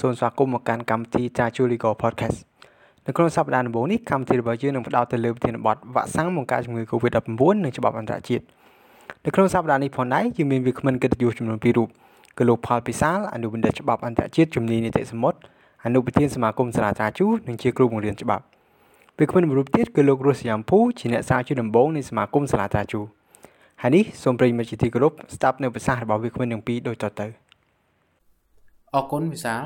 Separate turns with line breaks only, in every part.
សូមស្វាគមន៍មកកាន់កម្មវិធី Tachu Legal Podcast នៅក្នុងសប្តាហ៍ដំបូងនេះកម្មវិធីរបស់យើងនឹងផ្ដោតទៅលើប្រធានបទវ៉ាក់សាំងបង្ការជំងឺ Covid-19 និងច្បាប់អន្តរជាតិនៅក្នុងសប្តាហ៍នេះផងដែរយើងមានវាគ្មិនកិត្តិយសចំនួន2រូបគឺលោកផលពិសាលអនុបណ្ឌិតច្បាប់អន្តរជាតិជំនាញនីតិសមុទ្រអនុប្រធានសមាគមសាលាតាជូនិងជាគ្រូបង្រៀនច្បាប់វាគ្មិនមួយរូបទៀតគឺលោករស់សយ៉ាំភូជាអ្នកសារជាដំបងនៃសមាគមសាលាតាជូហើយនេះសូមប្រិយមិត្តជាទីគោរពស្ដាប់នៅប្រសាសន៍របស់វាគ្មិនទាំងពីរដូចតទៅ
អរគុណវិសាល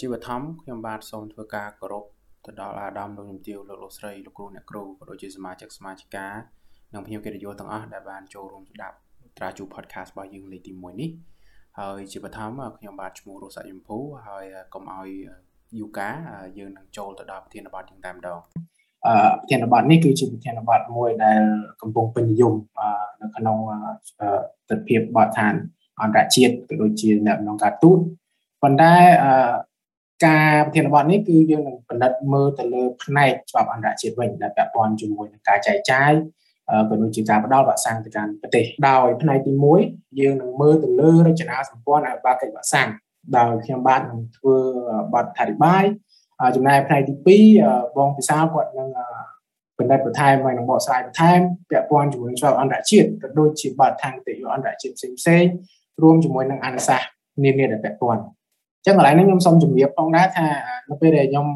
ជាបឋមខ្ញុំបាទសូមធ្វើការគោរពទៅដល់អាដាមលោកជំទាវលោកលោកស្រីលោកគ្រូអ្នកគ្រូក៏ដូចជាសមាជិកសមាជិកានិងភ្ញៀវកិត្តិយសទាំងអស់ដែលបានចូលរួមស្ដាប់ត្រាជូ podcast របស់យើងលេខទី1នេះហើយជាបឋមខ្ញុំបាទឈ្មោះរស់សាច់យមភូហើយកុំឲ្យយូកាយើងនឹងចូលទៅដល់ប្រធានបទយើងតែម្ដង
អឺប្រធានបទនេះគឺជាប្រធានបទមួយដែលកំពុងពេញនិយមនៅក្នុងទិដ្ឋភាពបទឋានអន្តរជាតិក៏ដូចជាអ្នកក្នុងការទូត ប៉ុន្តែអឺការប្រធានបទនេះគឺយើងនឹងពិនិត្យមើលទៅលើផ្នែកច្បាប់អន្តរជាតិវិញដែលពាក់ព័ន្ធជាមួយនឹងការចែកចាយក៏ដូចជាការផ្ដល់វ៉ាក់សាំងទៅកាន់ប្រទេសដោយផ្នែកទី1យើងនឹងមើលទៅលើរចនាសម្ព័ន្ធអបាកិច្ចវ៉ាក់សាំងដោយខ្ញុំបាទនឹងធ្វើបទអធិប្បាយចំណែកផ្នែកទី2បងពិសាលគាត់នឹងបណ្ឌិតបន្ថែមហើយនឹងបកស្រាយបន្ថែមពាក់ព័ន្ធជាមួយច្បាប់អន្តរជាតិក៏ដូចជាបទដ្ឋានគតិយុអន្តរជាតិផ្សេងៗរួមជាមួយនឹងអនុសាសន៍នានាដែលពាក់ព័ន្ធ ចឹងកន្លែងនេះខ្ញុំសូមជំរាបផងដែរថានៅពេលដែលខ្ញុំ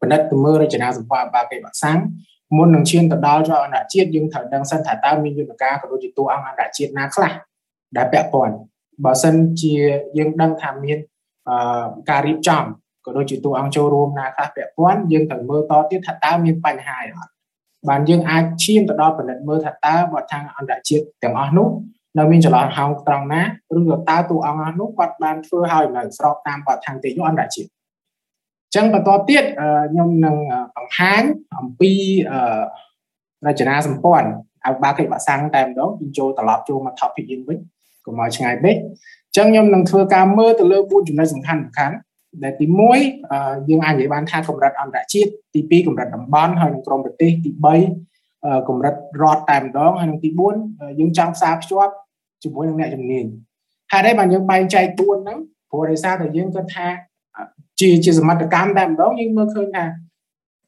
ពិនិត្យទៅមើលរចនាសម្ព័ន្ធបាគេបាក់សាំងមុននឹងឈានទៅដល់រដ្ឋអន្តរជាតិយើងត្រូវដឹងសិនថាតើមានយន្តការក៏ដូចជាតួអង្គអន្តរជាតិណាខ្លះដែលពាក់ព័ន្ធបើសិនជាយើងដឹងថាមានការរៀបចំក៏ដូចជាតួអង្គចូលរួមណាខ្លះពាក់ព័ន្ធយើងត្រូវមើលតទៀតថាតើមានបញ្ហាអីអត់បានយើងអាចឈានទៅដល់ផលិតមើលថាតើបទដ្ឋានអន្តរជាតិទាំងអស់នោះ នៅមានចន្លោះហោងត្រង់ណាឬក៏តើតួអង្គនោះគាត់បានធ្វើឲ្យនៅស្របតាមបទដ្ឋានទេយអន្តរជាតិអញ្ចឹងបន្តទៀតខ្ញុំនឹងបង្ហាញអំពីរចនាសម្ព័ន្ធឲ្យបាកិច្ចបាក់សាំងតែម្ដងយើងចូលត្រឡប់ចូលមក topic យើងវិញកុំឲ្យឆ្ងាយពេកអញ្ចឹងខ្ញុំនឹងធ្វើការមើលទៅលើ4ចំណុចសំខាន់សំខាន់ដែលទី1យើងអាចនិយាយបានថាកម្រិតអន្តរជាតិទី2កម្រិតតំបន់ហើយនិងក្រមប្រទេសទី3 កម្រិតរដ្ឋតែម្ដងហើយនិងទី4យើងចង់ផ្សារភ្ជាប់ជាមួយនឹងអ្នកជំនាញហេតុអីបានយើងបែងចែក4ហ្នឹងព្រោះដោយសារតែយើងគិតថាជាជាសមត្ថកម្មតែម្ដងយើងមើលឃើញថា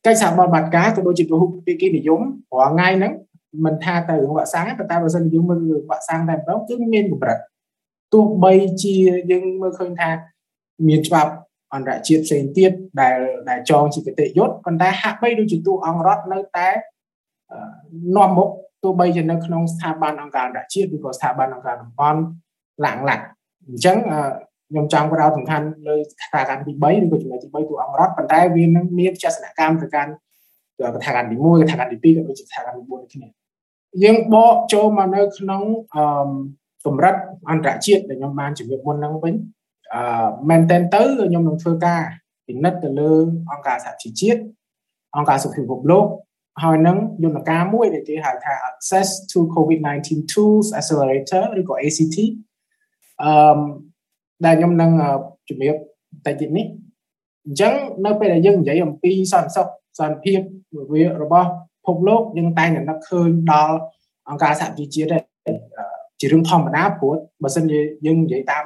កិច្ចសហប្រតិបត្តិការក៏ដូចជាពហុភាគីនិយមរាល់ថ្ងៃហ្នឹងមិនថាទៅរឿងវ៉ាក់សាំងទេតែបើសិនយើងមើលវ៉ាក់សាំងតែម្ដងគឺមានកម្រិតទោះបីជាយើងមើលឃើញថាមានច្បាប់អន្តរជាតិផ្សេងទៀតដែលដែលចងជាគតិយុត្តប៉ុន្តែហាក់បីដូចជាទូអង្គរដ្ឋនៅតែ នាំមុខទោះបីជានៅក្នុងស្ថាប័នអង្គការអន្តរជាតិឬក៏ស្ថាប័នអង្គការតំបន់ឡាក់ឡាក់អញ្ចឹងខ្ញុំចង់ផ្ដោតសំខាន់លើកថាការទី3ឬក៏ចំណុចទី3ទូអង្គរដ្ឋប៉ុន្តែវានឹងមានចសនកម្មទៅកាន់កថាការទី1កថាការទី2ក៏ដូចជាកថាការទី4ដូចគ្នាយើងបកចូលមកនៅក្នុងអឺកម្រិតអន្តរជាតិដែលខ្ញុំបានជម្រាបមុនហ្នឹងវិញអឺមែនតើទៅខ្ញុំនឹងធ្វើការពិនិត្យទៅលើអង្គការសហជីវជាតិអង្គការសុខភាពពិភពលោក ហើយនឹងយន្តការមួយដែលគេហៅថា Access to COVID-19 Tools Accelerator ឬក៏ ACT អឺដែលខ្ញុំនឹងជំរាបតែទៀតនេះអញ្ចឹងនៅពេលដែលយើងនិយាយអំពីសន្តិសុខសន្តិភាពរបស់ពិភពលោកយើងតែងតែនឹកឃើញដល់អង្គការសហជីវជាតិជារឿងធម្មតាព្រោះបើសិនជាយើងនិយាយតាម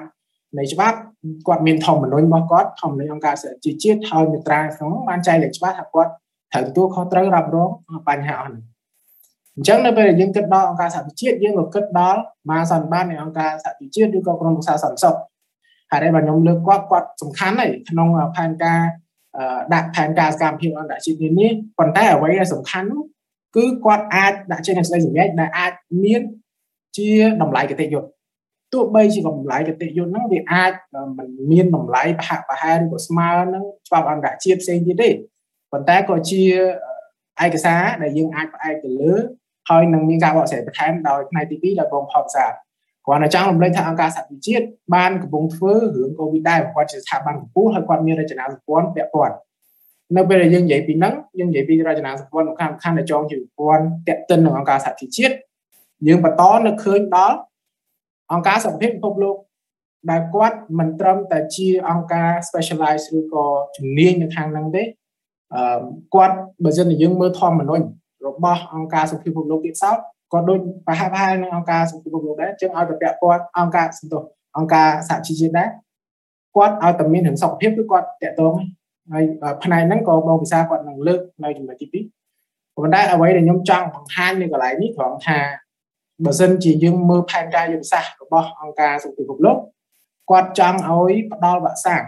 នៃច្បាប់គាត់មានធម្មនុញ្ញរបស់គាត់ធម្មនុញ្ញអង្គការសហជីវជាតិហើយមេត្រាក្នុងបានចែងលេខច្បាស់ថាគាត់ ត្រូវទទួលខុសត្រូវរ៉ាប់រងបញ្ហាអស់នេះអញ្ចឹងនៅពេលដែលយើងគិតដល់អង្គការសហជីវជាតិយើងក៏គិតដល់មហាសន្និបាតនៃអង្គការសហជីវជាតិឬក៏ក្រុមប្រឹក្សាសន្តិសុខហើយដែលខ្ញុំលើកគាត់គាត់សំខាន់ហើយក្នុងផែនការដាក់ផែនការសកម្មភាពអន្តរជាតិនេះប៉ុន្តែអ្វីដែលសំខាន់គឺគាត់អាចដាក់ចេញនូវសេចក្តីសម្រេចដែលអាចមានជាតម្លៃគតិយុត្តទោះបីជាតម្លៃគតិយុត្តហ្នឹងវាអាចមិនមានតម្លៃប្រហាក់ប្រហែលឬក៏ស្មើនឹងច្បាប់អន្តរជាតិផ្សេងទៀតទេ ប៉ុន្តែក៏ជាឯកសារដែលយើងអាចផ្អែកទៅលើហើយនឹងមានការបកស្រាយបន្ថែមដោយផ្នែកទី2ដោយបងផបសាគ្រាន់តែចង់រំលឹកថាអង្គការសហជីវជាតិបានកំពុងធ្វើរឿងកូវីដដែរគាត់ជាស្ថាប័នកម្ពុជាហើយគាត់មានរចនាសម្ព័ន្ធពាក់ព័ន្ធនៅពេលដែលយើងនិយាយពីហ្នឹងយើងនិយាយពីរចនាសម្ព័ន្ធសំខាន់សំខាន់ដែលចងជាប្រព័ន្ធតាក់ទិននឹងអង្គការសហជីវជាតិយើងបន្តនឹកឃើញដល់អង្គការសុខភាពពិភពលោកដែលគាត់មិនត្រឹមតែជាអង្គការ specialize ឬក៏ជំនាញនៅខាងហ្នឹងទេអឺ គាត់បើសិនជាយើងមើលធម្មនុញ្ញរបស់អង្គការសុខភាពពិភពលោកទៀតសោតក៏ដូចប្រហាក់ប្រហែលនឹងអង្គការសុខភាពពិភពលោកដែរចឹងឲ្យទៅពាក់ព័ន្ធអង្គការសន្ទុះអង្គការសហជីវជាតិដែរគាត់ឲ្យតែមានរឿងសុខភាពគឺគាត់តាក់ទងហើយផ្នែកហ្នឹងក៏បងវិសាគាត់នឹងលើកនៅចំណុចទី2ប៉ុន្តែអ្វីដែលខ្ញុំចង់បង្ហាញនៅកន្លែងនេះត្រង់ថាបើសិនជាយើងមើលផែនការយុទ្ធសាស្ត្ររបស់អង្គការសុខភាពពិភពលោកគាត់ចង់ឲ្យផ្ដល់វ៉ាក់សាំង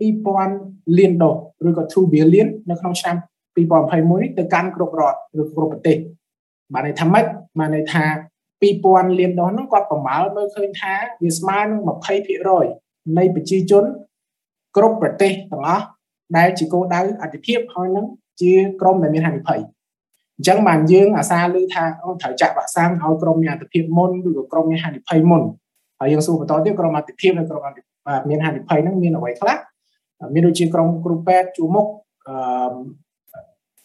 2000 លានដូសឬក៏2 billion នៅក្នុងឆ្នាំ2021នេះទៅកាន់គ្រប់រដ្ឋឬគ្រប់ប្រទេសបានន័យថាម៉េចបានន័យថា2000លានដូសហ្នឹងគាត់ប្រមាលមើលឃើញថាវាស្មើនឹង20%នៃប្រជាជនគ្រប់ប្រទេសទាំងអស់ដែលជាគោលដៅអតិភិបហើយនឹងជាក្រុមដែលមានហានិភ័យអញ្ចឹងបានយើងអាសាឮថាអូត្រូវចាក់វ៉ាក់សាំងឲ្យក្រុមមានអតិភិបមុនឬក៏ក្រុមមានហានិភ័យមុនហើយយើងសួរបន្តទៀតក្រុមអតិភិបនិងក្រុមមានហានិភ័យហ្នឹងមានអ្វីខ្លះ មានដូចជាក្រុមគ្រូពេទ្យជួមុខអឺ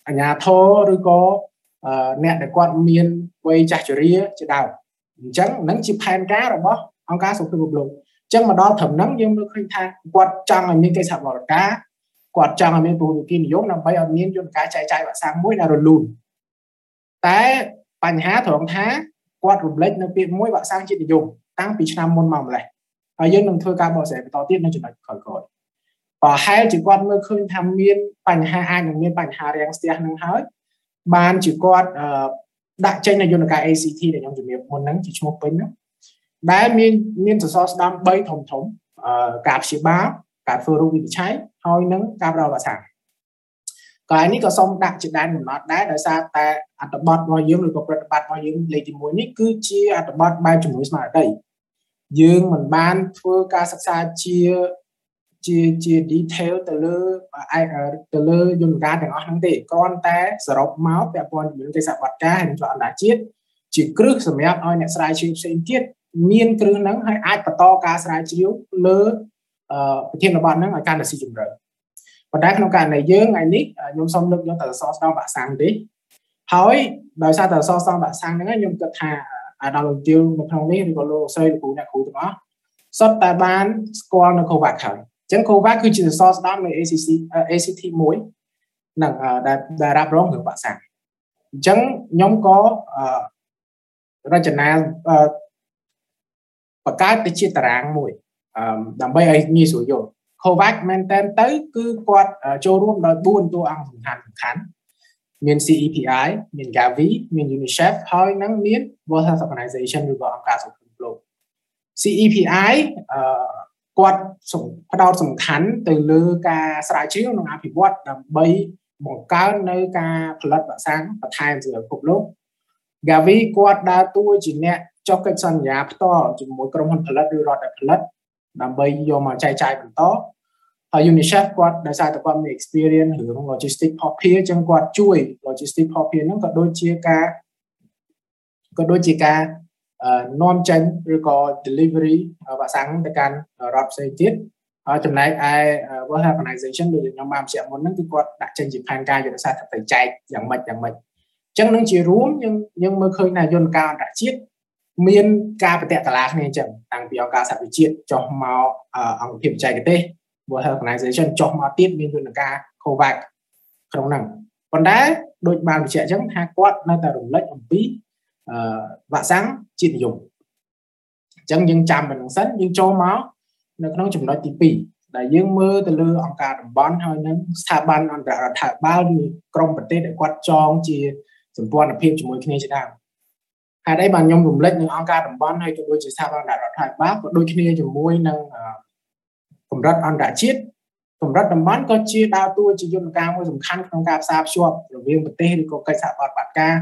អាញាធរឬក៏អ្នកដែលគាត់មានវ័យចាស់ជរាជាដើមអញ្ចឹងនឹងជាផែនការរបស់អង្គការសុខភាពពិភពលោកអញ្ចឹងមកដល់ត្រឹមហ្នឹងយើងមើលឃើញថាគាត់ចង់ឲ្យមានកិច្ចសហប្រតិការគាត់ចង់ឲ្យមានពហុវិគិនិយមដើម្បីឲ្យមានយន្តការចែកចាយវ៉ាក់សាំងមួយដែលរលូនតែបញ្ហាត្រង់ថាគាត់រំលេចនៅពាក្យមួយវ៉ាក់សាំងជាតិនិយមតាំងពីឆ្នាំមុនមកម្លេះហើយយើងនឹងធ្វើការបកស្រាយបន្តទៀតនៅចំណុចក្រោយៗ ប្រហែលជាគាត់មើលឃើញថាមានបញ្ហាអាចនឹងមានបញ្ហារាំងស្ទះនឹងហើយបានជាគាត់ដាក់ចេញនៅយន្តការ ACT ដែលខ្ញុំជំរាបមុនហ្នឹងជាឈ្មោះពេញហ្នឹងដែលមានមានសសរស្តម្ភ3ធំធំការព្យាបាលការធ្វើរោគវិនិច្ឆ័យហើយនឹងការផ្ដល់វ៉ាក់សាំងកន្លែងនេះក៏សូមដាក់ជាដែនកំណត់ដែរដោយសារតែអត្ថបទរបស់យើងឬក៏ប្រតិបត្តិរបស់យើងលេខទី1នេះគឺជាអត្ថបទបែបជំនួយស្មារតីយើងមិនបានធ្វើការសិក្សាជា ជាជា detail ទៅលើទៅលើយន្តការទាំងអស់ហ្នឹងទេគ្រាន់តែសរុបមកពាក់ព័ន្ធជាមួយកិច្ចសហប្រតិការហើយនឹងច្បាប់អន្តរជាតិជាគ្រឹះសម្រាប់ឲ្យអ្នកស្រាវជ្រាវផ្សេងទៀតមានគ្រឹះហ្នឹងហើយអាចបន្តការស្រាវជ្រាវលើប្រធានបទហ្នឹងឲ្យកាន់តែស៊ីជម្រៅប៉ុន្តែក្នុងករណីយើងថ្ងៃនេះខ្ញុំសូមលើកយកតែអសរស្ដងបាក់សាំងទេហើយដោយសារតែអសរស្ដងបាក់សាំងហ្នឹងខ្ញុំគិតថាអាដាមលោកជឿនៅក្នុងនេះឬក៏លោកស្រីលោកគ្រូអ្នកគ្រូទាំងអស់សុទ្ធតែបានស្គាល់នៅ COVAX ហើយអញ្ចឹង COVAX គឺជាសរសរស្តម្ភនៃ ACC ACT មួយនឹងដែលដែលរ៉ាប់រងរឿងបាក់សាំងអញ្ចឹងខ្ញុំក៏រចនាបង្កើតទៅជាតារាងមួយដើម្បីឲ្យងាយស្រួលយល់ COVAX មែនតើទៅគឺគាត់ចូលរួមដោយ4តួអង្គសំខាន់សំខាន់មាន CEPI មាន Gavi មាន UNICEF ហើយនឹងមាន World Health Organization ឬក៏អង្គការសុខភាពលោក CEPI អឺ គាត់ផ្ដោតសំខាន់ទៅលើការស្រាវជ្រាវនិងអភិវឌ្ឍដើម្បីបង្កើននៅការផលិតវ៉ាក់សាំងបន្ថែមសម្រាប់ពិភពលោក Gavi គាត់ដើរតួជាអ្នកចុះកិច្ចសន្យាផ្ទាល់ជាមួយក្រុមហ៊ុនផលិតឬរដ្ឋដែលផលិតដើម្បីយកមកចែកចាយបន្តហើយ UNICEF គាត់ដោយសារតែគាត់មាន experience រឿង logistic ផុសភាអញ្ចឹងគាត់ជួយ logistic ផុសភាហ្នឹងក៏ដូចជាការក៏ដូចជាការ នាំចេញឬក៏ delivery វ៉ាក់សាំងទៅកាន់រដ្ឋផ្សេងទៀតហើយចំណែកឯ World Health Organization ដូចខ្ញុំបានបញ្ជាក់មុនហ្នឹងគឺគាត់ដាក់ចេញជាផែនការយុទ្ធសាស្ត្រទៅចែកយ៉ាងម៉េចយ៉ាងម៉េចអញ្ចឹងនឹងជារួមយើងយើងមើលឃើញថាយន្តការអន្តរជាតិមានការបដិកលាគ្នាអញ្ចឹងតាំងពីអង្គការសហវិជាតិចុះមកអង្គភាពបច្ចេកទេស World Health Organization ចុះមកទៀតមានយន្តការ COVAX ក្នុងហ្នឹងប៉ុន្តែដូចបានបញ្ជាក់អញ្ចឹងថាគាត់នៅតែរំលឹកអំពីអឺ វ៉ាក់សាំងជាតិនិយមអញ្ចឹងយើងចាំប៉ុណ្្នឹងសិនយើងចូលមកនៅក្នុងចំណុចទី2ដែលយើងមើលទៅលើអង្គការតំបន់ហើយនឹងស្ថាប័នអន្តររដ្ឋាភិបាលឬក្រមប្រទេសដែលគាត់ចងជាសម្ព័ន្ធភាពជាមួយគ្នាជាដើមហេតុអីបានខ្ញុំរំលឹកនឹងអង្គការតំបន់ហើយក៏ដូចជាស្ថាប័នអន្តររដ្ឋាភិបាលក៏ដូចគ្នាជាមួយនឹងកម្រិតអន្តរជាតិកម្រិតតំបន់ក៏ជាដើរតួជាយន្តការមួយសំខាន់ក្នុងការផ្សារភ្ជាប់រវាងប្រទេសឬក៏កិច្ចសហប្រតិបត្តិការ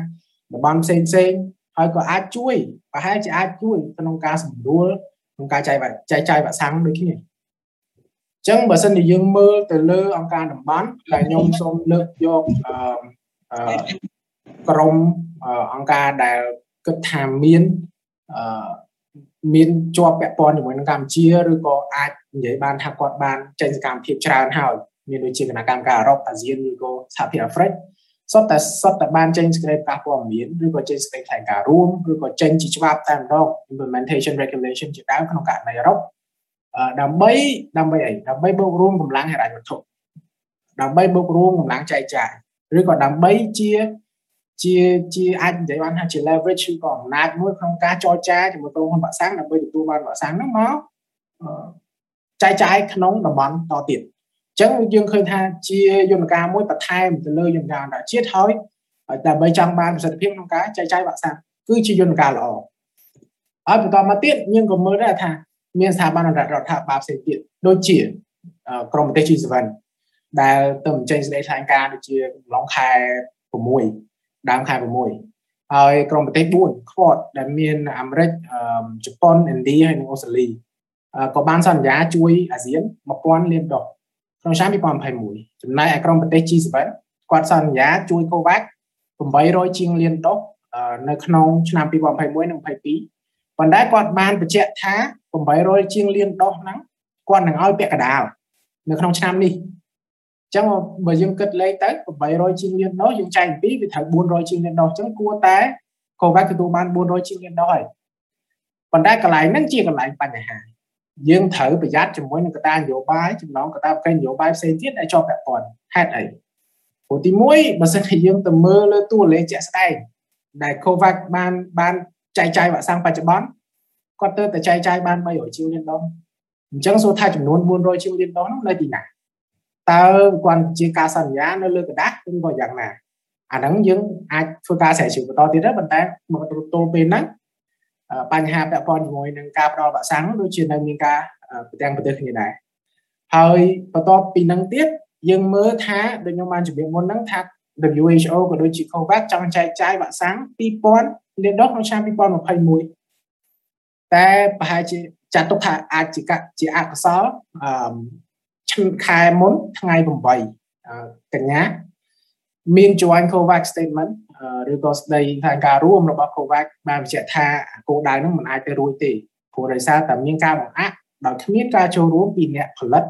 តំបន់ផ្សេងផ្សេងហើយក៏អាចជួយប្រហែលជាអាចជួយក្នុងការសម្រួលក្នុងការចែកចែកចាយវ៉ាក់សាំងដូចគ្នាអញ្ចឹងបើសិនជាយើងមើលទៅលើអង្គការតំបន់ដែលខ្ញុំសូមលើកយកអឺក្រុមអង្គការដែលគិតថាមានអឺមានជាប់ពាក់ព័ន្ធជាមួយនឹងកម្ពុជាឬក៏អាចនិយាយបានថាគាត់បានចេញសកម្មភាពច្រើនហើយមានដូចជាគណៈកម្មការអឺរ៉ុបអាស៊ានឬក៏សហភាពអាហ្វ្រិក សុទ្ធតែសុទ្ធតែបានចេញសេចក្តីប្រកាសព័ត៌មានឬក៏ចេញសេចក្តីថ្លែងការណ៍រួមឬក៏ចេញជាច្បាប់តែម្ដង implementation regulation ជាដើមក្នុងករណីអឺរ៉ុបដើម្បីដើម្បីអីដើម្បីបូករួមកម្លាំងហិរញ្ញវត្ថុដើម្បីបូករួមកម្លាំងចែកចាយឬក៏ដើម្បីជាជាជាអាចនិយាយបានថាជា leverage ឬក៏អំណាចមួយក្នុងការចរចាជាមួយក្រុមហ៊ុនវ៉ាក់សាំងដើម្បីទទួលបានវ៉ាក់សាំងហ្នឹងមកចែកចាយក្នុងតំបន់តទៀតអញ្ចឹងយើងឃើញថាជាយន្តការមួយបន្ថែមទៅលើយន្តការអន្តរជាតិហើយដើម្បីចង់បានប្រសិទ្ធភាពក្នុងការចែកចាយវ៉ាក់សាំងគឺជាយន្តការល្អហើយបន្តមកទៀតយើងក៏មើលដែរថាមានស្ថាប័នអន្តររដ្ឋាភិបាលផ្សេងទៀតដូចជាក្រមប្រទេស G7 ដែលទៅបញ្ចេញសេចក្តីថ្លែងការណ៍ដូចជាកំឡុងខែ6ដើមខែ6ហើយក្រុមប្រទេស4 Quad ដែលមានអាមេរិកជប៉ុនឥណ្ឌាហើយនិងអូស្ត្រាលីក៏បានសន្យាជួយអាស៊ាន1000លានដុល្លារ ក្នុងឆ្នាំ2021ចំណែកឯក្រុមប្រទេស G7 គាត់សន្យាជួយ COVAX 800ជាងលានដុល្លារនៅក្នុងឆ្នាំ2021និង2022ប៉ុន្តែគាត់បានបញ្ជាក់ថា800ជាងលានដុល្លារហ្នឹងគាត់នឹងឲ្យពាក់កណ្ដាលនៅក្នុងឆ្នាំនេះចឹងបើយើងគិតលេខទៅ800ជាងលានដុល្លារយើងចែកពីវាត្រូវ400ជាងលានដុល្លារចឹងគួរតែ COVAX ទទួលបាន400ជាងលានដុល្លារហើយប៉ុន្តែកន្លែងហ្នឹងជាកន្លែងបញ្ហា យើងត្រូវប្រយ័ត្នជាមួយនឹងកត្តានយោបាយចំណងកត្តាប្រកេនយោបាយផ្សេងទៀតដែលជាប់ពាក់ព័ន្ធហេតុអីព្រោះទី1បើសិនជាយើងទៅមើលលើតួលេខជាក់ស្ដែងដែល COVAX បានបានចែកចាយវ៉ាក់សាំងបច្ចុប្បន្នគាត់ទៅតែចែកចាយបាន300ជាងលានដុល្លារអញ្ចឹងសួរថាចំនួន400ជាងលានដុល្លារនោះនៅទីណាតើគាត់ជាការសន្យានៅលើกระดาษឬក៏យ៉ាងណាអាហ្នឹងយើងអាចធ្វើការស្រាវជ្រាវបន្តទៀតដែរប៉ុន្តែមកទល់ពេលហ្នឹង បញ្ហាពាក់ព័ន្ធជាមួយនឹងការផ្ដល់វ៉ាក់សាំងដូចជានៅមានការប្រទាំងប្រទេសគ្នាដែរហើយបន្ទាប់ពីហ្នឹងទៀតយើងមើលថាដូចខ្ញុំបានជម្រាបមុនហ្នឹងថា WHO ក៏ដូចជា COVAX ចង់ចែកចាយវ៉ាក់សាំង2000លានដុល្លារក្នុងឆ្នាំ2021តែប្រហែលជាចាត់ទុកថាអាចជាជាអកុសលអឺខែមុនថ្ងៃ8កញ្ញាមាន join COVAX statement ឬក៏ស្ដីថាការរួមរបស់ COVAX បានបញ្ជាក់ថាគោលដៅនឹងមិនអាចទៅរួចទេព្រោះដោយសារតែមានការបង្អាក់ដោយគ្មានការចូលរួមពីអ្នកផលិត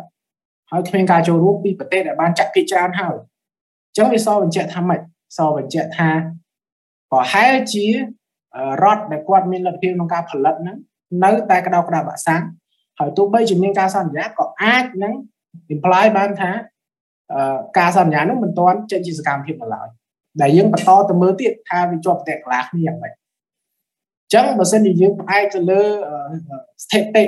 ហើយគ្មានការចូលរួមពីប្រទេសដែលបានចាក់ភាគច្រើនហើយអញ្ចឹងវាសបញ្ជាក់ថាម៉េចសបញ្ជាក់ថាប្រហែលជារដ្ឋដែលគាត់មានលទ្ធភាពក្នុងការផលិតហ្នឹងនៅតែក្តៅក្តៅវ៉ាក់សាំងហើយទោះបីជាមានការសន្យាក៏អាចនឹង imply បានថាការសន្យានោះមិនទាន់ចេញជាសកម្មភាពនៅឡើយ ដែលយើងបន្តទៅមើលទៀតថាវាជាប់តែកន្លះគ្នាយ៉ាងម៉េចអញ្ចឹងបើសិនជាយើងផ្អែកទៅលើស្ថិតិ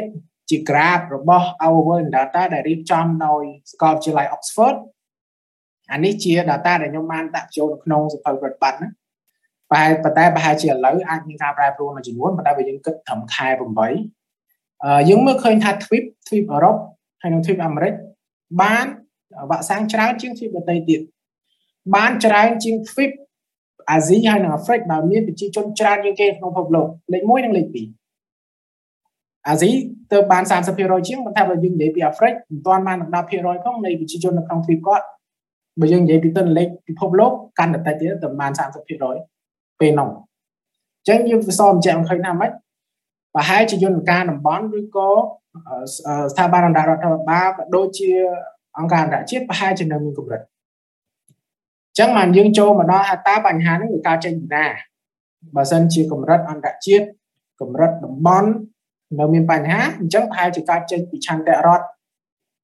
ជា graph របស់ our world data ដែលរៀបចំដោយសាកលវិទ្យាល័យ Oxford អានេះជា data ដែលខ្ញុំបានដាក់ចូលនៅក្នុងសភៅប្រតិបត្តិណាប្រហែលប៉ុន្តែប្រហែលជាឥឡូវអាចមានការប្រែប្រួលមួយចំនួនប៉ុន្តែបើយើងគិតត្រឹមខែ8យើងមើលឃើញថា TWIP TWIP អឺរ៉ុបហើយនិង TWIP អាមេរិកបានវ៉ាក់សាំងច្រើនជាង TWIP ដទៃទៀត បានច្រើនជាង TWIP អាស៊ីហើយនិងអាហ្វ្រិកដែលមានប្រជាជនច្រើនជាងគេក្នុងពិភពលោកលេខ1និងលេខ2អាស៊ីទៅបាន30%ជាងប៉ុន្តែបើយើងនិយាយពីអាហ្វ្រិកមិនទាន់បាន10%ផងនៃប្រជាជននៅក្នុងទ្វីបគាត់បើយើងនិយាយពីទិន្នលេខពិភពលោកកាន់តែតិចទៀតទៅបាន30%ពេលនោះអញ្ចឹងយើងសបញ្ជាក់ឃើញថាម៉េចប្រហែលជាយន្តការតំបន់ឬក៏ស្ថាប័នអន្តររដ្ឋាភិបាលក៏ដូចជាអង្គការអន្តរជាតិប្រហែលជានៅមានកម្រិត ចឹងបានយើងចូលមកដល់ថាតើបញ្ហានេះវាកើតចេញពីណាបើសិនជាកម្រិតអន្តរជាតិកម្រិតតំបន់នៅមានបញ្ហាអញ្ចឹងប្រហែលជាកើតចេញពីឆន្ទៈរដ្ឋ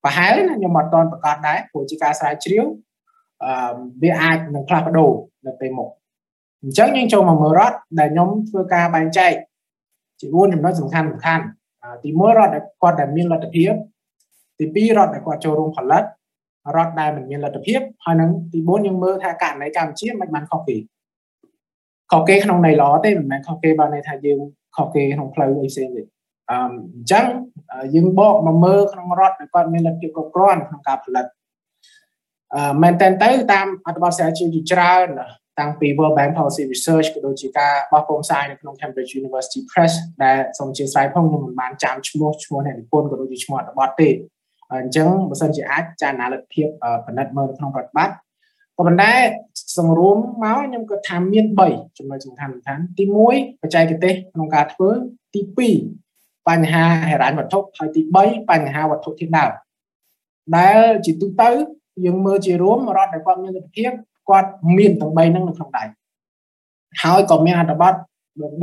ប្រហែលណាខ្ញុំអត់ទាន់ប្រកាសដែរព្រោះជាការស្រាវជ្រាវអឺវាអាចនឹងផ្លាស់ប្ដូរនៅពេលមុខអញ្ចឹងយើងចូលមកមើលរដ្ឋដែលខ្ញុំធ្វើការបែងចែកជា4ចំណុចសំខាន់សំខាន់ទី1រដ្ឋដែលគាត់ដែលមានលទ្ធភាពទី2រដ្ឋដែលគាត់ចូលរួមផលិត រដ្ឋដែលមិនមានលទ្ធភាពហើយនឹងទី4យើងមើលថាករណីកម្ពុជាមិនបានខុសគេខុសគេក្នុងន័យល្អទេមិនមែនខុសគេបើន័យថាយើងខុសគេក្នុងផ្លូវអីផ្សេងទេអឺអញ្ចឹងយើងបកមកមើលក្នុងរដ្ឋដែលគាត់មានលទ្ធភាពគ្រប់គ្រាន់ក្នុងការផលិតអឺមែនតើទៅតាមអត្ថបទស្រាវជ្រាវជាច្រើនតាំងពី World Bank Policy Research ក៏ដូចជាការបោះពុម្ពផ្សាយនៅក្នុង Cambridge University Press ដែលសូមអធិស្ឋានផងខ្ញុំមិនបានចាំឈ្មោះឈ្មោះអ្នកនិពន្ធក៏ដូចជាឈ្មោះអត្ថបទទេ អញ្ចឹងបើសិនជាអាចចារណាលទ្ធភាពផលិតមើលក្នុងប្រតិបត្តិក៏ប៉ុន្តែសង្រួមមកខ្ញុំក៏ថាមាន3ចំណុចសំខាន់សំខាន់ទី1បច្ចេកទេសក្នុងការធ្វើទី2បញ្ហាហិរញ្ញវត្ថុហើយទី3បញ្ហាវត្ថុធាតុដើមដែលជាទូទៅយើងមើលជារួមរដ្ឋដែលគាត់មានលទ្ធភាពគាត់មានទាំង3ហ្នឹងនៅក្នុងដៃហើយក៏មានអត្ថបទ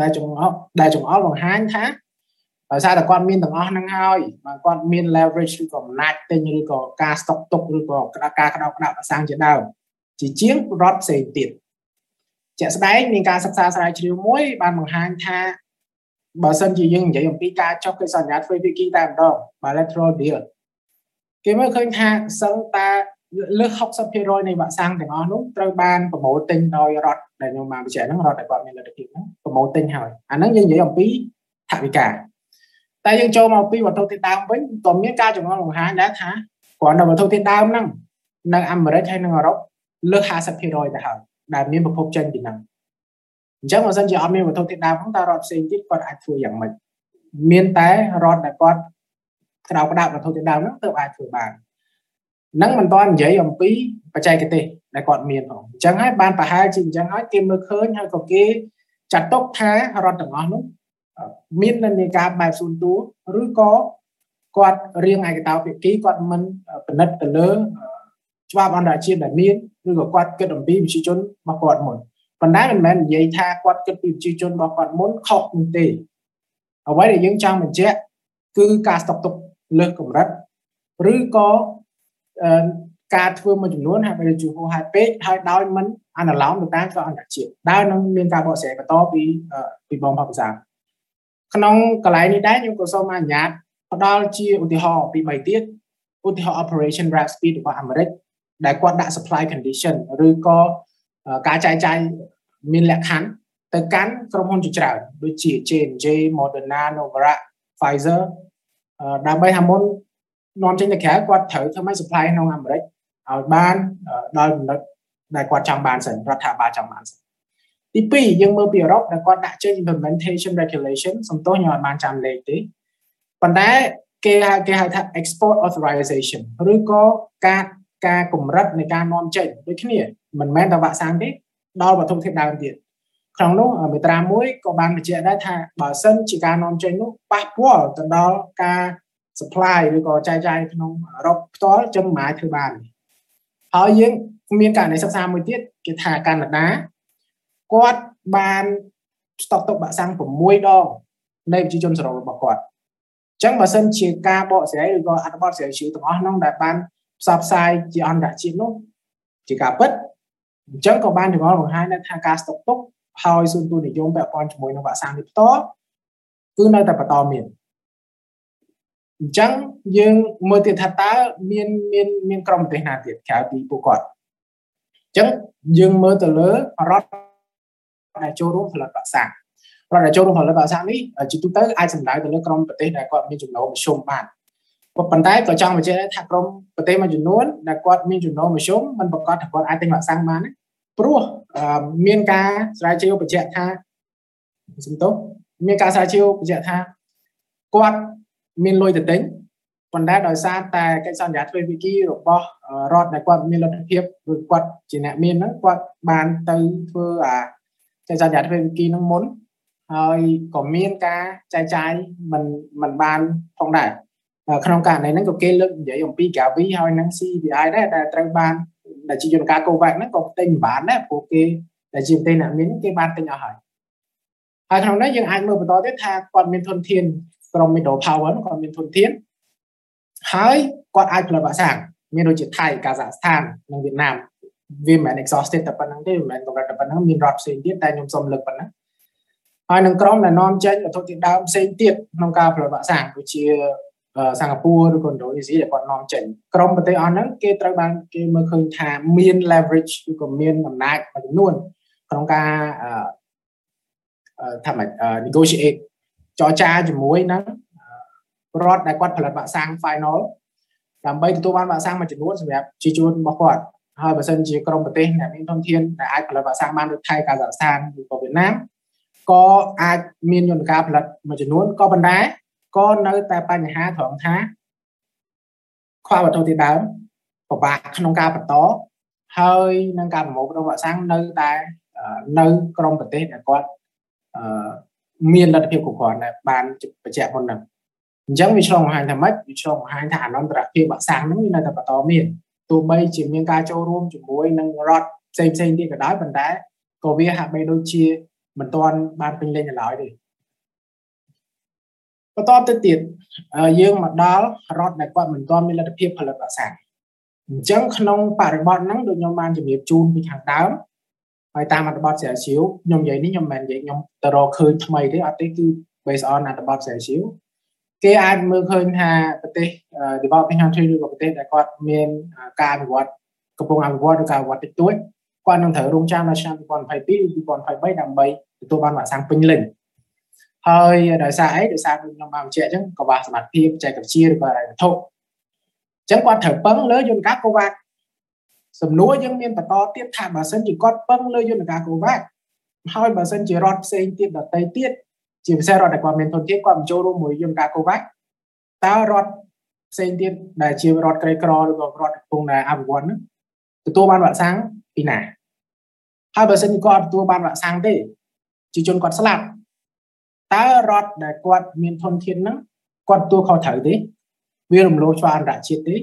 ដែលចង្អុលដែលចង្អុលបង្ហាញថា ដោយសារតែគាត់មានទាំងអស់ហ្នឹងហើយបើគាត់មាន leverage ឬក៏អំណាចទិញឬក៏ការ stock ទុកឬក៏ការក្តោបក្តាប់អសាំងជាដើមជាជាងរដ្ឋផ្សេងទៀតជាក់ស្ដែងមានការសិក្សាស្រាវជ្រាវមួយបានបង្ហាញថាបើសិនជាយើងនិយាយអំពីការចុះកិច្ចសន្យាធ្វើភាគីតែម្ដង bilateral deal គេមើលឃើញថាសឹងតាលើស60%នៃវ៉ាក់សាំងទាំងអស់នោះត្រូវបានប្រមូលទិញដោយរដ្ឋដែលខ្ញុំបានបញ្ជាក់ហ្នឹងរដ្ឋដែលគាត់មានលទ្ធភាពហ្នឹងប្រមូលទិញហើយអាហ្នឹងយើងនិយាយអំពីថវិកា តែយើងចូលមកពីវត្ថុធាតុដើមវិញក៏មានការចងល់បង្ហាញដែរថាគ្រាន់តែវត្ថុធាតុដើមហ្នឹងនៅអាមេរិកហើយនិងអឺរ៉ុបលើស50%ទៅហើយដែលមានប្រភពចេញពីហ្នឹងអញ្ចឹងបើសិនជាអត់មានវត្ថុធាតុដើមហ្នឹងតើរដ្ឋផ្សេងទៀតគាត់អាចធ្វើយ៉ាងម៉េចមានតែរដ្ឋដែលគាត់ក្រៅផ្ដាប់វត្ថុធាតុដើមហ្នឹងទើបអាចធ្វើបាននឹងមិនទាន់និយាយអំពីបច្ចេកទេសដែលគាត់មានផងអញ្ចឹងហើយបានប្រហែលជាអញ្ចឹងហើយគេមើលឃើញហើយក៏គេចាត់ទុកថារដ្ឋទាំងអស់នោះ មាននិន្នាការបែបសួនតួឬក៏គាត់រៀងឯកតោភាគីគាត់មិនពិនិត្យទៅលើច្បាប់អន្តរជាតិដែលមានឬក៏គាត់គិតអំពីប្រជាជនរបស់គាត់មុនប៉ុន្តែមិនមែននិយាយថាគាត់គិតពីប្រជាជនរបស់គាត់មុនខុសនោះទេអ្វីដែលយើងចង់បញ្ជាក់គឺការស្តុកទុកលើសកម្រិតឬក៏ការធ្វើមួយចំនួនហាក់បីជាហួសហេតុពេកហើយដោយមិនអនុលោមទៅតាមច្បាប់អន្តរជាតិដែលនឹងមានការបកស្រាយបន្តពីពីបងផាភាសា ក្នុងកន្លែងនេះដែរខ្ញុំក៏សូមអនុញ្ញាតផ្ដល់ជាឧទាហរណ៍ពី3ទៀតឧទាហរណ៍ Operation Warp Speed របស់អាមេរិកដែលគាត់ដាក់ supply condition ឬក៏ការចែកចាយមានលក្ខខណ្ឌទៅកាន់ក្រុមហ៊ុនជាច្រើនដូចជា J&J, Moderna, Novavax, Pfizer ដើម្បីថាមុននាំចេញទៅក្រៅគាត់ត្រូវធ្វើឲ្យ supply ក្នុងអាមេរិកឲ្យបានដល់ចំណុចដែលគាត់ចង់បានសិនរដ្ឋាភិបាលចង់បានសិន ទី2យើងមើលពីអឺរ៉ុបដែលគាត់ដាក់ចេញ implementation regulation សំទោសខ្ញុំអត់បានចាំលេខទេប៉ុន្តែគេហៅគេហៅថា export authorization ឬក៏ការការកម្រិតនៃការនាំចេញដូចគ្នាមិនមែនតែវ៉ាក់សាំងទេដល់វត្ថុធាតុដើមទៀតក្នុងនោះមេត្រា1ក៏បានបញ្ជាក់ដែរថាបើសិនជាការនាំចេញនោះប៉ះពាល់ទៅដល់ការ supply ឬក៏ចែកចាយក្នុងអឺរ៉ុបផ្ទាល់ចឹងមិនអាចធ្វើបានហើយយើងមានករណីសិក្សាមួយទៀតគេថាកាណាដា គាត់បានស្តុកទុកវ៉ាក់សាំង6ដងនៃប្រជាជនសរុបរបស់គាត់អញ្ចឹងបើសិនជាការបកស្រាយឬក៏អត្ថបទស្រាវជ្រាវទាំងអស់នោះដែលបានផ្សព្វផ្សាយជាអន្តរជាតិនោះជាការពិតអញ្ចឹងក៏បានចម្លងបង្ហាញថាការស្តុកទុកហើយសួនទូនិយមពាក់ព័ន្ធជាមួយនឹងវ៉ាក់សាំងនេះផ្ទាល់គឺនៅតែបន្តមានអញ្ចឹងយើងមើលទៀតថាតើមានមានមានក្រុមប្រទេសណាទៀតក្រៅពីពួកគាត់អញ្ចឹងយើងមើលទៅលើរដ្ឋ ដែលចូលរួមផលិតវ៉ាក់សាំងរដ្ឋដែលចូលរួមផលិតវ៉ាក់សាំងនេះជាទូទៅអាចសំដៅទៅលើក្រុមប្រទេសដែលគាត់មានចំណូលមធ្យមបានប៉ុន្តែក៏ចង់បញ្ជាក់ថាក្រុមប្រទេសមួយចំនួនដែលគាត់មានចំណូលមធ្យមមិនប្រកាសថាគាត់អាចទិញវ៉ាក់សាំងបានព្រោះមានការស្រាវជ្រាវបញ្ជាក់ថាសំទោសមានការស្រាវជ្រាវបញ្ជាក់ថាគាត់មានលុយទៅទិញប៉ុន្តែដោយសារតែកិច្ចសន្យាទ្វេភាគីរបស់រដ្ឋដែលគាត់មានលទ្ធភាពឬគាត់ជាអ្នកមានហ្នឹងគាត់បានទៅធ្វើអា កិច្ចសន្យាទ្វេភាគីហ្នឹងមុនហើយក៏មានការចែកចាយមិនមិនបានផងដែរក្នុងករណីហ្នឹងក៏គេលើកនិយាយអំពី Gavi ហើយនិង CVI ដែរដែលត្រូវបានដែលជាយន្តការ COVAX ហ្នឹងក៏ទិញមិនបានដែរព្រោះគេដែលជាប្រទេសអ្នកមានគេបានទិញអស់ហើយហើយក្នុងនេះយើងអាចមើលបន្តទៀតថាគាត់មានធនធានក្រុម middle power គាត់មានធនធានហើយគាត់អាចផលិតវ៉ាក់សាំងមានដូចជាថៃកាហ្សាស្ថាននិងវៀតណាម វាមិនមែន exhausted តែប៉ុណ្្នឹងទេមិនមែនកម្រិតតែប៉ុណ្្នឹងមានរដ្ឋផ្សេងទៀតតែខ្ញុំសូមលើកប៉ុណ្ណឹងហើយនឹងក្រុមដែលនាំចេញវត្ថុធាតុដើមផ្សេងទៀតក្នុងការផលិតវ៉ាក់សាំងដូចជាសិង្ហបុរីឬក៏ឥណ្ឌូនេស៊ីដែលគាត់នាំចេញក្រុមប្រទេសអស់ហ្នឹងគេត្រូវបានគេមើលឃើញថាមាន leverage ឬក៏មានអំណាចមួយចំនួនក្នុងការថាម៉េច negotiate ចរចាជាមួយនឹងរដ្ឋដែលគាត់ផលិតវ៉ាក់សាំង final ដើម្បីទទួលបានវ៉ាក់សាំងមួយចំនួនសម្រាប់ជាជួនរបស់គាត់ ហើយបើសិនជាក្រុមប្រទេសដែលមានធនធានដែលអាចផលិតវ៉ាក់សាំងបានដូចថៃកាហ្សាស្ថានឬក៏វៀតណាមក៏អាចមានយន្តការផលិតមួយចំនួនក៏ប៉ុន្តែក៏នៅតែបញ្ហាត្រង់ថាខ្វះវត្ថុធាតុដើមពិបាកក្នុងការបន្តហើយនឹងការប្រមូលផ្ដុំវ៉ាក់សាំងនៅតែនៅក្រមប្រទេសដែលគាត់មានលទ្ធភាពគ្រប់គ្រាន់ដែលបានបញ្ជាក់មុនហ្នឹងអញ្ចឹងវាឆ្លងបង្ហាញថាម៉េចវាឆ្លងបង្ហាញថាអនន្តរភាពវ៉ាក់សាំងហ្នឹងវានៅតែបន្តមាន ទោះបីជាមានការចូលរួមជាមួយនឹងរដ្ឋផ្សេងផ្សេងទៀតក៏ដោយប៉ុន្តែក៏វាហាក់បីដូចជាមិនទាន់បានពេញលេញឡើយទេបន្តទៅទៀតយើងមកដល់រដ្ឋដែលគាត់មិនទាន់មានលទ្ធភាពផលិតវ៉ាក់សាំងអញ្ចឹងក្នុងបរិបទហ្នឹងដូចខ្ញុំបានជំរាបជូនពីខាងដើមហើយតាមអត្ថបទស្រាវជ្រាវខ្ញុំនិយាយនេះខ្ញុំមិននិយាយខ្ញុំទៅរកឃើញថ្មីទេអត់ទេគឺ based on អត្ថបទស្រាវជ្រាវ គេអាចមើលឃើញថាប្រទេស developing country ឬក៏ប្រទេសដែលគាត់មានការអភិវឌ្ឍកំពុងអភិវឌ្ឍឬការអភិវឌ្ឍតិចតួចគាត់នឹងត្រូវរងចាំដល់ឆ្នាំ2022 2023ដើម្បីទទួលបានវ៉ាក់សាំងពេញលេញហើយដោយសារអីដោយសារខ្ញុំបានបញ្ជាក់អញ្ចឹងកង្វះសមត្ថភាពចែកវិទ្យាឬក៏វត្ថុអញ្ចឹងគាត់ត្រូវពឹងលើយន្តការកូវ៉ាក់សំណួរយើងមានបន្តទៀតថាបើសិនជាគាត់ពឹងលើយន្តការកូវ៉ាក់ហើយបើសិនជារដ្ឋផ្សេងទៀតដទៃទៀត ជាពិសេសរដ្ឋដែលគាត់មានធនធានគាត់បញ្ចូលរួមមួយយន្តការកូវ៉ាក់តើរដ្ឋផ្សេងទៀតដែលជារដ្ឋក្រីក្រឬក៏រដ្ឋកំពុងតែអភិវឌ្ឍហ្នឹងទទួលបានវ៉ាក់សាំងពីណាហើយបើសិនជាគាត់ទទួលបានវ៉ាក់សាំងទេជាជនគាត់ស្លាប់តើរដ្ឋដែលគាត់មានធនធានហ្នឹងគាត់ទទួលខុសត្រូវទេវារំលោភច្បាប់អន្តរជាតិទេ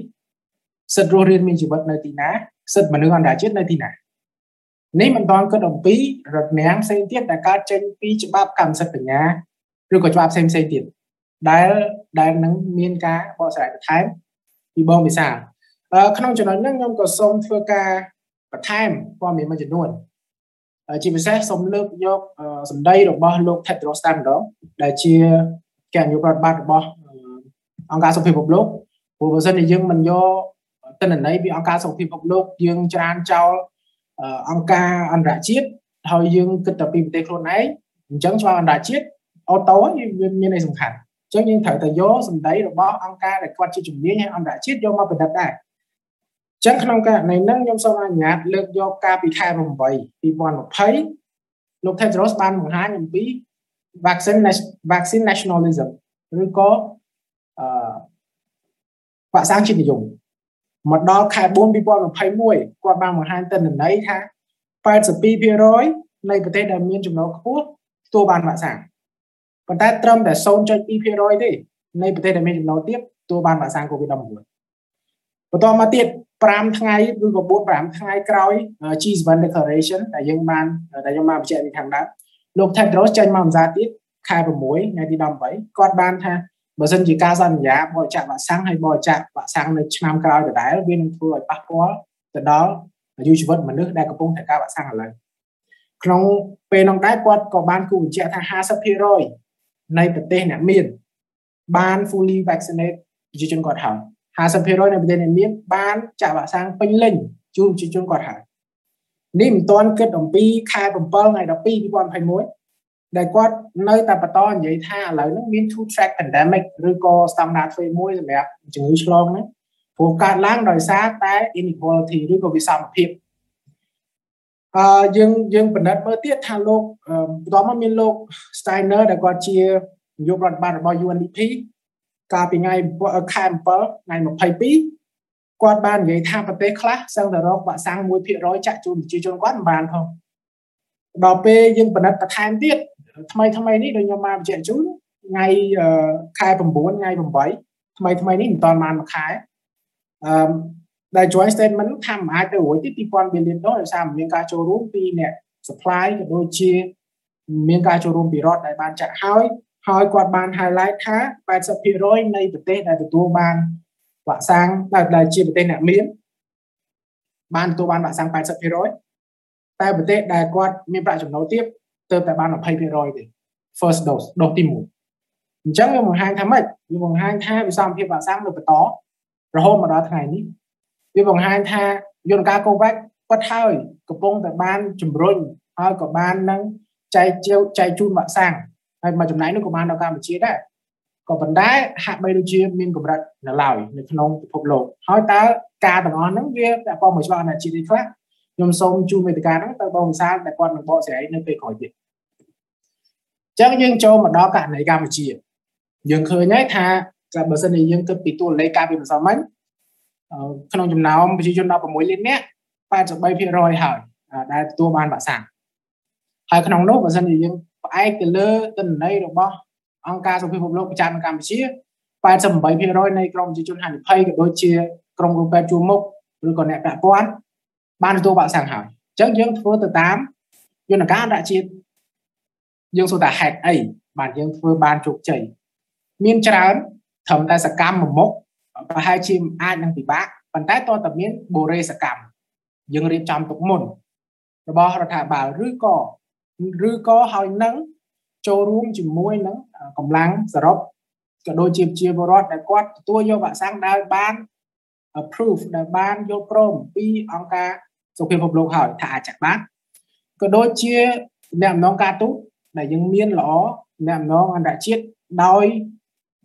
សិទ្ធិរស់រានមានជីវិតនៅទីណាសិទ្ធិមនុស្សអន្តរជាតិនៅទីណា នេះមិនទាន់គិតអំពីរដ្ឋនាងផ្សេងទៀតដែលកើតចេញពីច្បាប់កម្មសិទ្ធិបញ្ញាឬក៏ច្បាប់ផ្សេងផ្សេងទៀតដែលដែលនឹងមានការបកស្រាយបន្ថែមពីបងវិសាលក្នុងចំណុចហ្នឹងខ្ញុំក៏សូមធ្វើការបន្ថែមព័ត៌មានមួយចំនួនជាពិសេសសូមលើកយកសម្ដីរបស់លោក Tedros Adhanom ដែលជាគណៈនាយករដ្ឋបាលរបស់អង្គការសុខភាពពិភពលោកព្រោះបើសិនជាយើងមិនយកទិន្នន័យពីអង្គការសុខភាពពិភពលោកយើងច្រានចោល អង្គការអន្តរជាតិហើយយើងគិតតែពីប្រទេសខ្លួនឯងអញ្ចឹងច្បាប់អន្តរជាតិអូតូវាមានន័យសំខាន់អញ្ចឹងយើងត្រូវតែយកសម្ដីរបស់អង្គការដែលគាត់ជាជំនាញហើយអន្តរជាតិយកមកប្រឌិតដែរចឹងក្នុងករណីហ្នឹងខ្ញុំសូមអនុញ្ញាតលើកយកការពីខែ8 2020លោក Tedros បានបង្ហាញអំពី vaccine vaccine nationalism ឬក៏អឺវ៉ាក់សាំងជាតិនិយម មកដល់ខែ4 2021គាត់បានបង្ហាញទិន្នន័យថា82%នៃប្រទេសដែលមានចំណូលខ្ពស់ទទួលបានវ៉ាក់សាំងប៉ុន្តែត្រឹមតែ0.2%ទេនៃប្រទេសដែលមានចំណូលទាបទទួលបានវ៉ាក់សាំង COVID-19 បន្តមកទៀត5ថ្ងៃឬក៏4 5ថ្ងៃក្រោយ G7 declaration ដែលយើងបានដែលខ្ញុំបានបញ្ជាក់ពីខាងដើមលោក Tedros ចេញមកអំសាទៀតខែ6ថ្ងៃទី18គាត់បានថា បើសិនជាការសន្យាបរិច្ចាគវ៉ាក់សាំងហើយបរិច្ចាគវ៉ាក់សាំងនៅឆ្នាំក្រោយដដែលវានឹងធ្វើឲ្យប៉ះពាល់ទៅដល់អាយុជីវិតមនុស្សដែលកំពុងត្រូវការវ៉ាក់សាំងឥឡូវក្នុងពេលនោះដែរគាត់ក៏បានគូបញ្ជាក់ថា50%នៃប្រទេសអ្នកមានបាន fully vaccinate ប្រជាជនគាត់ហើយ50%នៃប្រទេសអ្នកមានបានចាក់វ៉ាក់សាំងពេញលេញជូនប្រជាជនគាត់ហើយនេះមិនទាន់គិតអំពីខែ7ថ្ងៃ12 2021 ដែលគាត់នៅតែបន្តនិយាយថាឥឡូវហ្នឹងមាន two track pandemic ឬក៏ស្តង់ដារទ្វេមួយសម្រាប់ជំងឺឆ្លងហ្នឹងព្រោះកើតឡើងដោយសារតែ inequality ឬក៏វិសមភាពអឺយើងយើងពិនិត្យមើលទៀតថាលោកបន្តមកមានលោក Steiner ដែលគាត់ជានាយករដ្ឋបាលរបស់ UNDP កាលពីថ្ងៃខែ7ថ្ងៃ22គាត់បាននិយាយថាប្រទេសខ្លះសឹងតែរកវ៉ាក់សាំង1%ចាក់ជូនប្រជាជនគាត់មិនបានផងដល់ពេលយើងពិនិត្យបន្ថែមទៀត ថ្មីថ្មីនេះដូចខ្ញុំបានបញ្ជាក់ជូនថ្ងៃខែ9ថ្ងៃ8ថ្មីថ្មីនេះមិនតាន់បានមួយខែអឺដែល joint statement ថាមិនអាចទៅរួចទេ2000 billion ដុល្លារដោយសារមានការចូលរួមពីអ្នក supply ក៏ដូចជាមានការចូលរួមពីរដ្ឋដែលបានចាក់ហើយហើយគាត់បាន highlight ថា80%នៃប្រទេសដែលទទួលបានវ៉ាក់សាំងដែលជាប្រទេសអ្នកមានបានទទួលបានវ៉ាក់សាំង80%តែប្រទេសដែលគាត់មានប្រាក់ចំណូលទាប ទើបតែបាន20%ទេ first dose ដូសទី1អញ្ចឹងវាបង្ហាញថាម៉េចវាបង្ហាញថាវិសមភាពវ៉ាក់សាំងនៅបន្តរហូតមកដល់ថ្ងៃនេះវាបង្ហាញថាយន្តការ COVAX គាត់ហើយកំពុងតែបានជំរុញហើយក៏បាននឹងចែកចែកជូនវ៉ាក់សាំងហើយមួយចំណែកនោះក៏បានដល់កម្ពុជាដែរក៏ប៉ុន្តែហាក់បីដូចជាមានកម្រិតនៅឡើយនៅក្នុងពិភពលោកហើយតើការទាំងអស់ហ្នឹងវាពាក់ព័ន្ធមួយច្បាប់អន្តរជាតិទេខ្លះ ខ្ញុំសូមជូនវេទិកាហ្នឹងទៅបងវិសាលដែលគាត់នឹងបកស្រាយនៅពេលក្រោយទៀតអញ្ចឹងយើងចូលមកដល់ករណីកម្ពុជាយើងឃើញហើយថាតែបើសិនជាយើងគិតពីតួលេខការពីម្សិលមិញក្នុងចំណោមប្រជាជន16លាននាក់83%ហើយដែលទទួលបានវ៉ាក់សាំងហើយក្នុងនោះបើសិនជាយើងផ្អែកទៅលើទិន្នន័យរបស់អង្គការសុខភាពពិភពលោកប្រចាំកម្ពុជា88%នៃក្រុមប្រជាជនហានិភ័យក៏ដូចជាក្រុមគ្រូពេទ្យជួរមុខឬក៏អ្នកពាក់ព័ន្ធ បានទទួលវ៉ាក់សាំងហើយអញ្ចឹងយើងធ្វើទៅតាមយន្តការអន្តរជាតិយើងសួរថាហេតុអីបានយើងធ្វើបានជោគជ័យមានច្រើនត្រឹមតែសកម្មមួយមុខប្រហែលជាអាចនឹងពិបាកប៉ុន្តែតើតើមានបូរេសកម្មយើងរៀបចំទុកមុនរបស់រដ្ឋាភិបាលឬក៏ឬក៏ហើយនឹងចូលរួមជាមួយនឹងកម្លាំងសរុបក៏ដូចជាជាបរដ្ឋដែលគាត់ទទួលយកវ៉ាក់សាំងដែលបាន approve ដែលបានយល់ព្រមពីអង្គការសុខភាពពិភពលោកហើយថាអាចចាក់បានក៏ដូចជាអ្នកអំណងការទូតដែលយើងមានល្អអ្នកអំណងអន្តរជាតិដោយ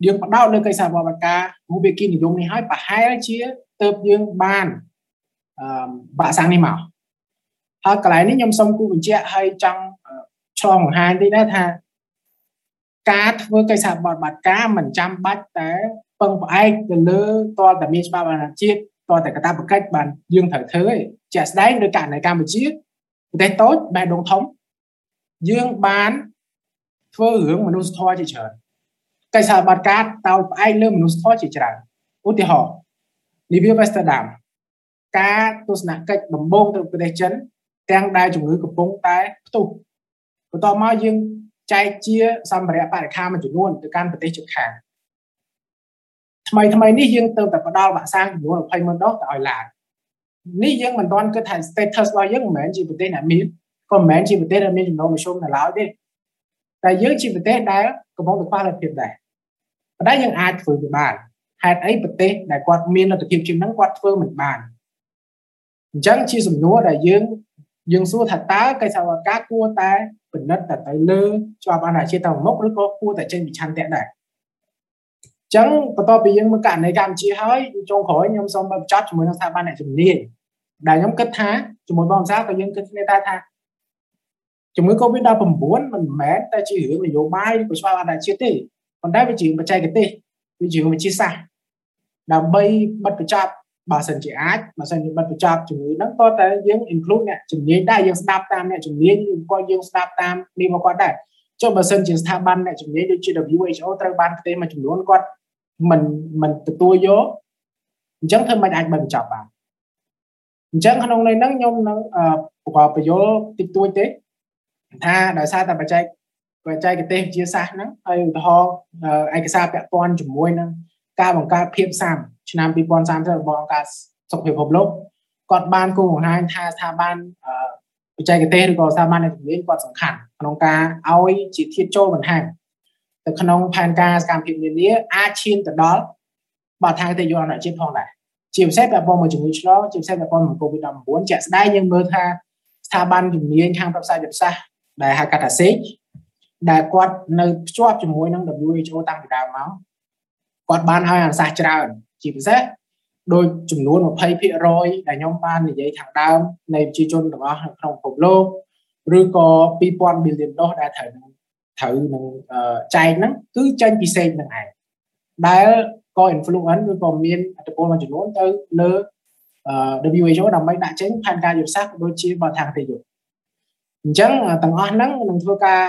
យើងបដោតលើកិច្ចសហប្រតិបត្តិការរូបិគីនិយមនេះហើយប្រហែលជាទៅយើងបានអឺបាក់សាំងនេះមកហើយកន្លែងនេះខ្ញុំសូមគូបញ្ជាក់ឲ្យចង់ឆ្លងបង្ហាញតិចដែរថា ការធ្វើកិច្ចសហប្រតិបត្តិការមិនចាំបាច់តែពឹងផ្អែកទៅលើតលតែមានច្បាប់អន្តរជាតិតលតែកតាបកិច្ចបានយើងត្រូវធ្វើឯងជាក់ស្ដែងដោយករណីកម្ពុជាប្រទេសតូចបេះដូងធំយើងបានធ្វើរឿងមនុស្សធម៌ជាច្រើនកិច្ចសហប្រតិការតោផ្អែកលើមនុស្សធម៌ជាច្រើនឧទាហរណ៍លីវីវេស្តាដាមការទស្សនកិច្ចដំបូងទៅប្រទេសចិនទាំងដែលជំងឺកំពុងតែផ្ទុះបន្ទាប់មកយើង ចែកជាសម្ភារៈបរិខាមួយចំនួនទៅកាន់ប្រទេសជិតខាងថ្មីថ្មីនេះយើងទៅតែផ្ដល់វ៉ាក់សាំងចំនួន20ម៉ឺនដុសទៅឲ្យឡាននេះយើងមិនទាន់គិតថា status របស់យើងមិនមែនជាប្រទេសដែលមានក៏មិនមែនជាប្រទេសដែលមានចំណូលមធ្យមនៅឡើយទេតែយើងជាប្រទេសដែលកំពុងតែខ្វះលទ្ធភាពដែរប៉ុន្តែយើងអាចធ្វើវាបានហេតុអីប្រទេសដែលគាត់មានលទ្ធភាពជាងហ្នឹងគាត់ធ្វើមិនបានអញ្ចឹងជាសំណួរដែលយើង យើងសួរថាតើកិច្ចសហប្រតិការគួរតែពិនិត្យតែទៅលើច្បាប់អន្តរជាតិទៅមុខឬក៏គួរតែចេញពីឆន្ទៈដែរអញ្ចឹងបន្ទាប់ពីយើងមើលករណីកម្ពុជាហើយចុងក្រោយខ្ញុំសូមបញ្ចប់ជាមួយនឹងស្ថាប័នអ្នកជំនាញដែលខ្ញុំគិតថាជាមួយបងសាក៏យើងគិតគ្នាដែរថាជំងឺ Covid-19 មិនមែនតែជារឿងនយោបាយឬក៏ច្បាប់អន្តរជាតិទេប៉ុន្តែវាជាបច្ចេកទេសវាជាវិទ្យាសាស្ត្រដើម្បីបិទបញ្ចប់ បើសិនជាអាចបើសិនជាបិទបញ្ចប់ជំងឺហ្នឹងក៏តែយើង include អ្នកជំនាញដែរយើងស្ដាប់តាមអ្នកជំនាញក៏យើងស្ដាប់តាមនេះមកគាត់ដែរចុះបើសិនជាស្ថាប័នអ្នកជំនាញដូចជា WHO ត្រូវបានផ្ទេរមួយចំនួនគាត់មិនមិនទទួលយកអញ្ចឹងធ្វើមិនអាចបិទបញ្ចប់បានអញ្ចឹងក្នុងន័យហ្នឹងខ្ញុំនឹងប្រកបបញ្យលតិចតួចទេថាដោយសារតែបច្ចេកបច្ចេកទេសវិទ្យាសាស្ត្រហ្នឹងហើយឧទាហរណ៍ឯកសារពាក់ព័ន្ធជាមួយនឹងការបង្កើតភាពសាម ឆ្នាំ2030របស់អង្គការសុខភាពពិភពលោកគាត់បានគូបង្ហាញថាស្ថាប័នបច្ចេកទេសឬក៏ស្ថាប័នអ្នកជំនាញគាត់សំខាន់ក្នុងការឲ្យជាធាតចូលបន្ថែមទៅក្នុងផែនការសកម្មភាពនានាអាចឈានទៅដល់បទដ្ឋានទេយអន្តរជាតិផងដែរជាពិសេសពាក់ព័ន្ធមួយជំងឺឆ្លងជាពិសេសពាក់ព័ន្ធមួយ COVID-19 ជាក់ស្ដែងយើងមើលថាស្ថាប័នជំនាញខាងប្រវត្តិសាស្ត្រយុទ្ធសាស្ត្រដែលហៅកាត់ថា SAGE ដែលគាត់នៅភ្ជាប់ជាមួយនឹង WHO តាំងពីដើមមកគាត់បានឲ្យអនុសាសន៍ច្រើន ជាពិសេសដោយចំនួន20%ដែលខ្ញុំបាននិយាយខាងដើមនៃប្រជាជនទាំងអស់នៅក្នុងពិភពលោកឬក៏2000 billion ដុល្លារដែលត្រូវនឹងត្រូវនឹងចែកហ្នឹងគឺចេញពីសេកនឹងឯងដែលក៏ influence ឬក៏មានអត្តពលមួយចំនួនទៅលើ WHO ដើម្បីដាក់ចេញផែនការយុទ្ធសាស្ត្រដូចជាបទដ្ឋានទេយុទ្ធអញ្ចឹងទាំងអស់ហ្នឹងនឹងធ្វើការ